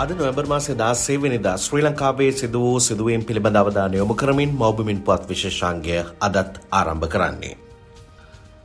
අද නොවැම්බර් මාසේ 16 වෙනිදා ශ්‍රී ලංකාවේ සිදු වූ සිදුවීම් පිළිබඳ අවධානය යොමු කරමින් මෞබිමින් පුවත් විශේෂාංගය අදත් ආරම්භ කරන්නේ.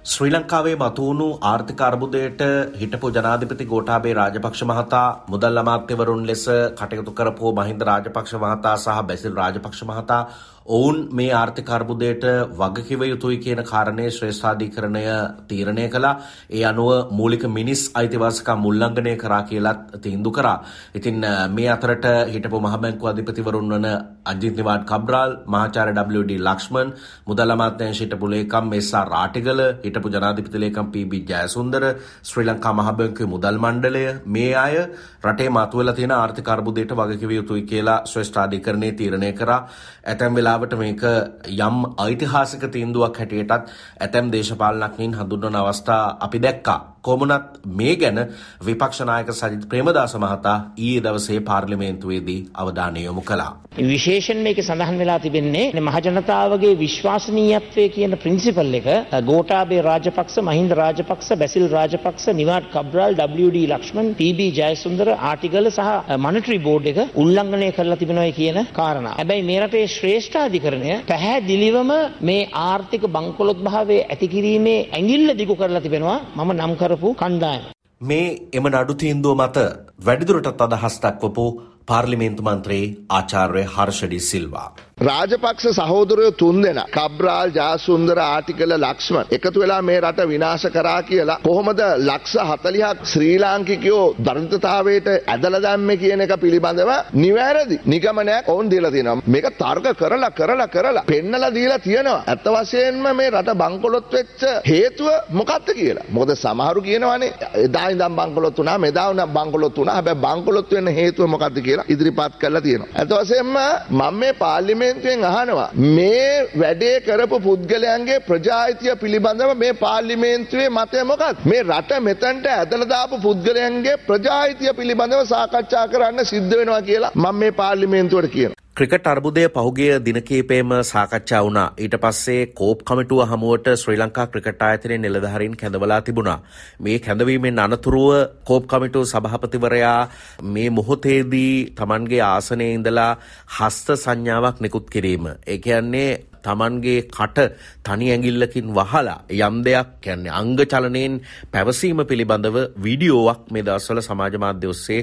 ශ්‍රී ලංකාවේ මතුවුණු ආර්ථික අර්බුදයට හිටපු ජනාධිපති ගෝඨාභය රාජපක්ෂ මහතා මුදල් අමාත්‍යවරුන් ලෙස කටයුතු කරපු මහින්ද රාජපක්ෂ මහතා සහ බැසිල් රාජපක්ෂ මහතා ඔවුන් මේ ආර්ථික අර්බුදයට වගකිව යුතුයි කියන කාරණය ශ්‍රේෂ්ඨාධිකරණය තීරණය කළා. ඒ අනුව මූලික මිනිස් අයිතිවාසිකම් උල්ලංඝනය කරා කියලත් තීන්දු කරා. ඉතින් මේ අතරට හිටපු මහ බැංකුව අධිපතිවරුන් වන අජිත් නිවාඩ් කබ්‍රාල්, මහාචාර්ය WD ලක්ෂ්මන්, මුදල් අමාත්‍යාංශ හිටපු ලේකම් එස්.ආර් රාටිගල, හිටපු ජනාධිපති ලේකම් පී.බී. ජයසුන්දර, ශ්‍රී ලංකා මහ බැංකුවේ මුදල් මණ්ඩලය මේ අය රටේ මතුවෙලා තියෙන ආර්ථික අර්බුදයට වගකිව යුතුයි කියලා ශ්‍රේෂ්ඨාධිකරණය තීරණය කරා. ඇතැම් වෙලාවට මේක යම් ඓතිහාසික තීන්දුවක් හැටියටත් ඇතැම් දේශපාලනඥයින් හඳුන්වන අවස්ථා අපි දැක්කා. කොමුණත් මේ ගැන විපක්ෂනායක සජිත් ප්‍රේමදාස මහතා ඊයේ දවසේ පාර්ලිමේන්තුවේදී අවධානය යොමු කළා. විශේෂයෙන් මේක සඳහන් වෙලා තිබෙන්නේ මහජනතාවගේ විශ්වාසනීයත්වය කියන ප්‍රින්සිපල් එක ගෝඨාභය රාජපක්ෂ, මහින්ද රාජපක්ෂ, බැසිල් රාජපක්ෂ, නිවාඩ් කබ්‍රාල්, WD ලක්ෂ්මන්, PB ජයසුන්දර ආටිගල සහ මනිටරි බෝඩ් එක උල්ලංඝනය කරලා තිබෙනවා කියන කාරණා. හැබැයි මේ රටේ ශ්‍රේෂ්ඨාධිකරණය පැහැදිලිවම මේ ආර්ථික බංකොලොත් භාවය ඇති කිරීමේ ඇඟිල්ල දිගු කරලා තිබෙනවා. මම නම් කරපු කණ්ඩායම. මේ එම නඩු තීන්දුව මත වැඩිදුරටත් අදහස් දක්වපු පාර්ලිමේන්තු මන්ත්‍රී ආචාර්ය හර්ෂඩි සිල්වා. රාජපක්ෂ සහෝදරයෝ තුන් දෙනා කබ්‍රාල් ජාසුන්දර ආටිකල ලක්ෂ්මන් එකතු වෙලා මේ රට විනාශ කරා කියලා කොහොමද ලක්ෂ 40ක් ශ්‍රී ලාංකිකයෝ දරිද්‍රතාවයට ඇදලා දැම්මේ කියන එක පිළිබඳව නිවැරදි නිගමනයක් ඔවුන් දීලා තියෙනවා. මේක තර්ක කරලා කරලා කරලා පෙන්නලා දීලා තියෙනවා. ඇත්ත වශයෙන්ම මේ රට බංකොලොත් වෙච්ච හේතුව මොකක්ද කියලා? මොකද සමහරු කියනවානේ එදා ඉඳන් බංකොලොත් වුණා මෙදා උනම් බංකොලොත් වුණා. හැබැයි බංකොලොත් වෙන්න හේතුව මොකක්ද කියලා ඉදිරිපත් කරලා තියෙනවා. ඇත්ත වශයෙන්ම මම මේ පාර්ලිමේන්තු පාර්ලිමේන්තුවෙන් අහනවා මේ වැඩේ කරපු පුද්ගලයන්ගේ ප්‍රජායිතිය පිළිබඳව මේ පාර්ලිමේන්තුවේ මතය මොකක්ද? මේ රට මෙතනට ඇදලා දාපු පුද්ගලයන්ගේ ප්‍රජායිතිය පිළිබඳව සාකච්ඡා කරන්න සිද්ධ වෙනවා කියලා මම මේ පාර්ලිමේන්තුවට කියනවා. ක්‍රිකට අර්බුදය පහුගිය දිනකීපේම සාකච්ඡා වුණා. ඊට පස්සේ කෝප් කමිටුව හමුවට ශ්‍රී ලංකා ක්‍රිකට ආයතනය නිලධහරින් කැඳවලා තිබුණා. මේ කැඳවීමෙන් අනතුරුව කෝප් කමිටුව සභහපතිවරයා මේ මොහොතේදී තමන්ගේ ආසනය ඉඳලා හස්ත සංඥාවක් නිකුත් කිරීම. ඒ කියන්නේ තමන්ගේ කට තනි ඇඟිල්ලකින් වහලා යම් දෙයක් කියන්නේ අංග චලනයෙන් පැවසීම පිළිබඳව වීඩියෝවක් මේ දවස්වල සමාජ මාධ්‍ය ඔස්සේ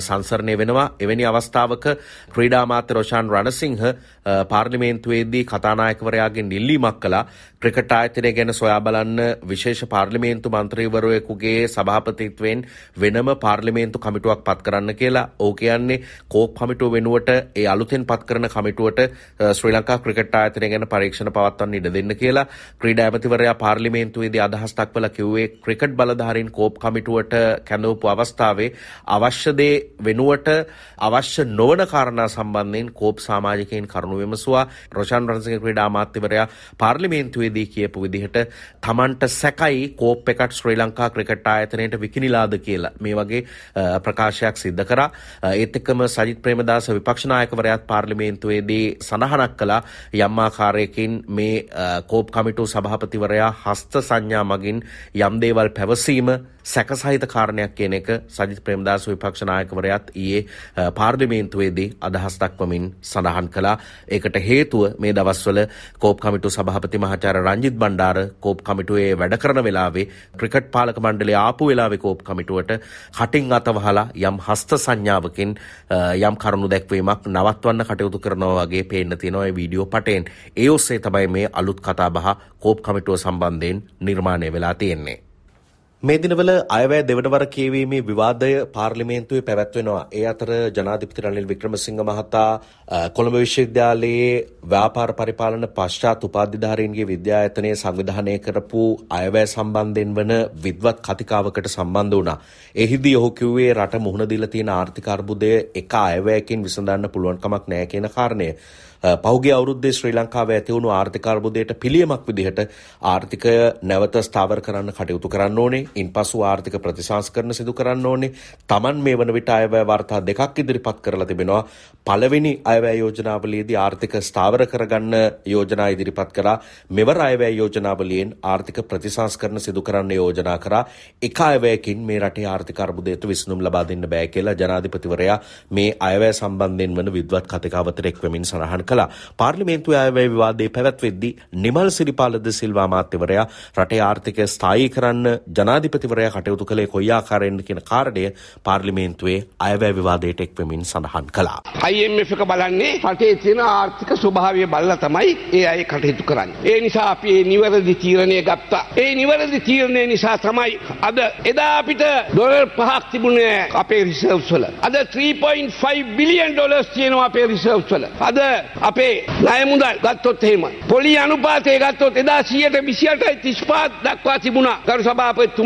සංසරණය වෙනවා එවැනි අවස්ථාවක ක්‍රීඩා අමාත්‍ය රොෂාන් රණසිංහ පාර්ලිමේන්තුවේදී කතානායකවරයාගෙන් ඉල්ලීමක් කළා ක්‍රිකට් ආයතනය ගැන සොයා බලන්න විශේෂ පාර්ලිමේන්තු මන්ත්‍රීවරයෙකුගේ සභාපතිත්වයෙන් වෙනම පාර්ලිමේන්තු කමිටුවක් පත් කරන්න කියලා. ඕක කියන්නේ කෝප් කමිටුව වෙනුවට ඒ අලුතෙන් පත් කරන කමිටුවට ශ්‍රී ලංකා ක්‍රිකට් ක්‍රිකට් ආයතනය ගැන පරීක්ෂණ පවත්වන්න ඉඩ දෙන්න කියලා ක්‍රීඩා ඇමතිවරයා පාර්ලිමේන්තුවේදී අදහස් දක්වලා කිව්වේ ක්‍රිකට් බලධාරීන් කෝප් කමිටුවට කැඳවපු අවස්ථාවේ අවශ්‍ය දේ වෙනුවට අවශ්‍ය නොවන කාරණා සම්බන්ධයෙන් කෝප් සමාජිකයින් කරුණු විමසුවා. රොෂාන් රණසිංහ ක්‍රීඩා අමාත්‍යවරයා පාර්ලිමේන්තුවේදී කියපු විදිහට තමන්ට සැකයි කෝප් එකත් ශ්‍රී ලංකා ක්‍රිකට් ආයතනයට විකිනිලාද කියලා. මේ වගේ ප්‍රකාශයක් සිද්ධ කරා. ඒත් එක්කම සජිත් ප්‍රේමදාස විපක්ෂ නායකවරයාත් පාර්ලිමේන්තුවේදී සඳහනක් කළා. යම් ආකාරයකින් මේ කෝප් කමිටු සභාපතිවරයා හස්ත සංඥා මගින් යම් දේවල් පැවසීම සැකසහිත කාරණයක් කියන එක සජිත් ප්‍රේමදාස විපක්ෂ නායකවරයාත් ඊයේ පාර්ලිමේන්තුවේදී අදහස් දක්වමින් සඳහන් කළා. ඒකට හේතුව මේ දවස්වල කෝප් කමිටු සභාපති මහාචාර්ය රංජිත් බණ්ඩාර කෝප් කමිටුවේ වැඩ කරන වෙලාවේ ක්‍රිකට් පාලක මණ්ඩලය ආපු වෙලාවේ කෝප් කමිටුවට කටින් අතවහලා යම් හස්ත සංඥාවකින් යම් කරුණු දැක්වීමක් නවත්වන්න කටයුතු කරනවා වගේ පේන්න තියෙනවා ඒ වීඩියෝ පටයෙන්. ඒ ඔස්සේ තමයි මේ අලුත් කතාබහ කෝප් කමිටුව සම්බන්ධයෙන් නිර්මාණය වෙලා තියෙන්නේ. මේ දිනවල අයවැය දෙවනවර කියවීමේ විවාදය පාර්ලිමේන්තුවේ පැවැත්වෙනවා. ඒ අතර ජනාධිපති රනිල් වික්‍රමසිංහ මහතා කොළඹ විශ්වවිද්‍යාලයේ ව්‍යාපාර පරිපාලන පශ්චාත් උපාධිධාරීන්ගේ විද්‍යායතනය සංවිධානය කරපු අයවැය සම්බන්ධයෙන් වන විද්වත් කතිකාවකට සම්බන්ධ වුණා. එහිදී ඔහු කිව්වේ රට මුහුණ දීලා තියෙන ආර්ථික අර්බුදය එක අයවැයකින් විසඳන්න පුළුවන් කමක් නැහැ කියන කාරණය. පහුගේ අවුරුද්දේ ශ්‍රී ලංකාවේ ඇතිවුණු ආර්ථික අර්බුදයට පිළියමක් විදිහට ආර්ථිකය නැවත ස්ථාවර කරන්න කටයුතු කරන්න ඕනේ. ඉන්පසු ආර්ථික ප්‍රතිසංස්කරණ සිදු කරන්න ඕනේ. Taman මේ වන විට අයවැය වාර්තා දෙකක් ඉදිරිපත් කරලා තිබෙනවා. පළවෙනි අයවැය යෝජනාවලියේදී ආර්ථික ස්ථාවර කරගන්න යෝජනා ඉදිරිපත් කරා. මෙවර අයවැය යෝජනාවලියෙන් ආර්ථික ප්‍රතිසංස්කරණ සිදු කරන්න යෝජනා කරා. එක අයවැයකින් මේ රටේ ආර්ථික අර්බුදයට විසඳුම් ලබා දෙන්න බෑ කියලා ජනාධිපතිවරයා මේ අයවැය සම්බන්ධයෙන් වන විද්වත් කතිකාවතට එක්වමින් සඳහන් කළා. පාර්ලිමේන්තුවේ අයවැය විවාදයේ පැවැත්වෙද්දී නිමල් සිරිපාලද සිල්වා අමාත්‍යවරයා රටේ ආර්ථිකය ස්ථායී කරන්න ජනාධිපතිවරයා කටයුතු කළේ කොයි ආකාරයෙන්ද කියන කාරණය පාර්ලිමේන්තුවේ අයවැය විවාදයට එක්වෙමින් සඳහන් කළා. IMF එක බලන්නේ රටේ තියෙන ආර්ථික ස්වභාවය බලලා තමයි ඒ අය කටයුතු කරන්නේ. ඒ නිසා අපි මේ නිවැරදි තීරණය ගත්තා. ඒ නිවැරදි තීරණය නිසා තමයි අද එදා අපිට ඩොලර් පහක් තිබුණේ අපේ රිසර්ව්ස් වල. අද 3.5 බිලියන් ඩොලර්ස් තියෙනවා අපේ රිසර්ව්ස් වල. අද අපේ ණය මුදල් ගත්තොත් එහෙම පොලි අනුපාතය ගත්තොත් එදා 128යි 35 දක්වා තිබුණා ගරු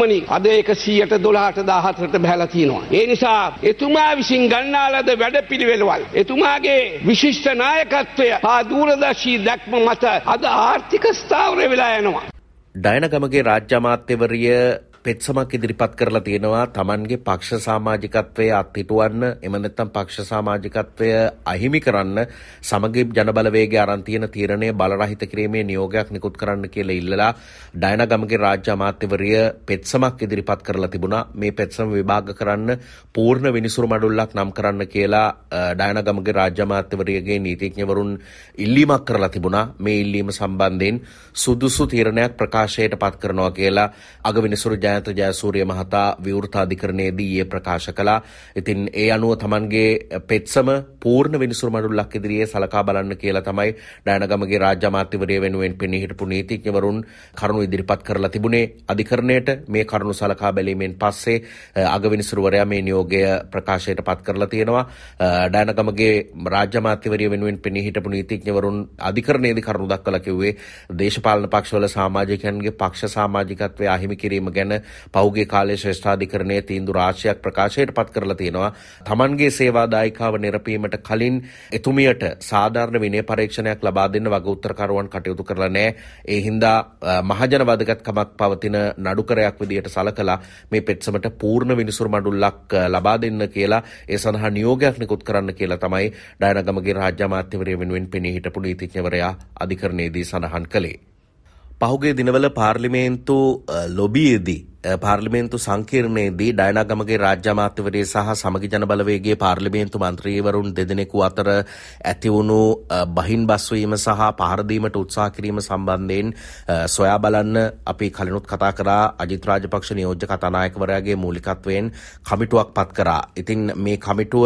සභාපතිතුමනි අද ඒක 112ට 14ට බහැලා තියෙනවා. ඒ නිසා එතුමා විසින් ගන්නා ලද වැඩපිළිවෙළවල් එතුමාගේ විශිෂ්ට නායකත්වය හා දූරදර්ශී දැක්ම මත අද ආර්ථික ස්ථාවර වෙලා යනවා. ඩයනගමගේ රාජ්‍ය අමාත්‍යවරිය පෙත්සමක් ඉදිරිපත් කරලා තියෙනවා Tamanගේ පක්ෂ සමාජිකත්වය අත්හිටුවන්න එම නැත්නම් පක්ෂ සමාජිකත්වය අහිමි කරන්න සමගි ජනබලවේගය අරන් තියෙන තීරණය බලරහිත කිරීමේ නියෝගයක් නිකුත් කරන්න කියලා ඉල්ලලා ඩයනගමගේ රාජ්‍ය අමාත්‍යවරිය පෙත්සමක් ඉදිරිපත් කරලා තිබුණා. මේ පෙත්සම විභාග කරන්න පූර්ණ විනිසුරු මඩුල්ලක් නම් කරන්න කියලා ඩයනගමගේ රාජ්‍ය අමාත්‍යවරියගේ නීතිඥවරුන් ඉල්ලීමක් කරලා තිබුණා. මේ ඉල්ලීම සම්බන්ධයෙන් සුදුසු තීරණයක් ප්‍රකාශයට පත් කරනවා කියලා අගවිනිසුරු ජය ජයන්ත ජයසූරිය මහතා විවෘතාධිකරණයේදී ඊයේ ප්‍රකාශ කළා. ඉතින් ඒ අනුව Tamanගේ පෙත්සම පූර්ණ විනිසුරු මඩුල්ලක් ඉදිරියේ සලකා බලන්න කියලා තමයි ඩයනගමගේ රාජ්‍ය අමාත්‍යවරිය වෙනුවෙන් පෙනී හිටපු නීතිඥවරුන් කරුණු ඉදිරිපත් කරලා තිබුණේ අධිකරණයට මේ කරුණු සලකා බැලීමෙන් පස්සේ අගවිනිසුරුවරයා මේ නියෝගය ප්‍රකාශයට පත් කරලා තියෙනවා. ඩයනගමගේ රාජ්‍ය අමාත්‍යවරිය වෙනුවෙන් පෙනී හිටපු නීතිඥවරුන් අධිකරණයේදී කරුණු දක්වලා කිව්වේ දේශපාලන පක්ෂවල සමාජිකයන්ගේ පක්ෂ සමාජිකත්වය අහිමි කිරීම ගැන පෞගේ කාලේ ශ්‍රේෂ්ඨාධිකරණයේ තීන්දුව රාශියක් ප්‍රකාශයට පත් කරලා තියෙනවා. Tamanගේ සේවා දායිකාව නිරපීමට කලින් එතුමියට සාධාරණ විනය පරීක්ෂණයක් ලබා දෙන්න වග උත්තරකරුවන් කටයුතු කරලා නැහැ. ඒ හින්දා මහජන වැදගත්කමක් පවතින නඩුකරයක් විදියට සලකලා මේ පෙත්සමට පූර්ණ විනිසුරු මඩුල්ලක් ලබා දෙන්න කියලා ඒ සඳහා නියෝගයක් නිකුත් කරන්න කියලා තමයි ඩයනගමගේ රාජ්‍ය අමාත්‍යවරය වෙනුවෙන් පෙනී හිටපු නීතිඥවරයා අධිකරණයේදී සඳහන් කළේ. පහුගේ දිනවල පාර්ලිමේන්තු ලොබියේදී පාර්ලිමේන්තු සංකීර්ණයේදී ඩයනාගමගේ රාජ්‍ය අමාත්‍යවරය සහ සමගි ජන බලවේගයේ පාර්ලිමේන්තු මන්ත්‍රීවරුන් දෙදෙනෙකු අතර ඇතිවුණු බහින් බස්වීම සහ පහර දීමට උත්සාහ කිරීම සම්බන්ධයෙන් සොයා බලන්න අපි කලිනුත් කතා කරා අජිත් රාජපක්ෂ නියෝජ්‍ය කතානායකවරයාගේ මූලිකත්වයෙන් කමිටුවක් පත් කරා. ඉතින් මේ කමිටුව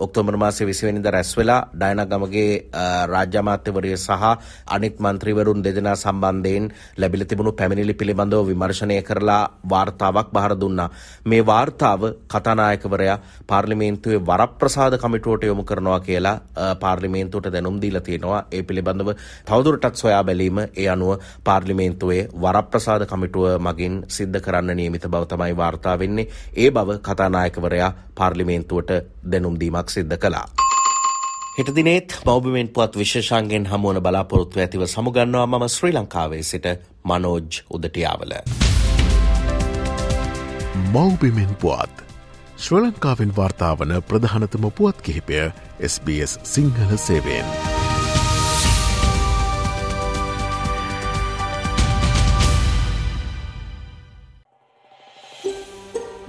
ඔක්තෝබර් මාසයේ 20 වෙනිදා රැස් වෙලා ඩයනාගමගේ රාජ්‍ය අමාත්‍යවරය සහ අනිත් මන්ත්‍රීවරුන් දෙදෙනා සම්බන්ධයෙන් ලැබිලා තිබුණු පැමිණිලි පිළිබඳව විමර්ශනය කරලා වාර්තාවක් බහර දුන්නා. මේ වාර්තාව කතානායකවරයා පාර්ලිමේන්තුවේ වරප්‍රසාද කමිටුවට යොමු කරනවා කියලා පාර්ලිමේන්තුවට දැනුම් දීලා තියෙනවා. ඒ පිළිබඳව තවදුරටත් සොයා බැලීම ඒ අනුව පාර්ලිමේන්තුවේ වරප්‍රසාද කමිටුව මගින් සිද්ධ කරන්න නියමිත බව තමයි වාර්තා වෙන්නේ. ඒ බව කතානායකවරයා පාර්ලිමේන්තුවට දැනුම් දීමක් සිද්ධ කළා. හෙටදිනේත් මෞබිමෙන් පුවත් විශේෂන්ගෙන් හමුවන බලාපොරොත්තු ඇතිව සමුගන්නවා මම ශ්‍රී ලංකාවේ සිට මනෝජ් උදටියාවල. මෞබිමෙන් පුවත් ශ්‍ර ලංකාවෙන් වාර්තාාවන ප්‍රධානතම පුවත් කිහිපය SBS සිංහල සේවෙන්.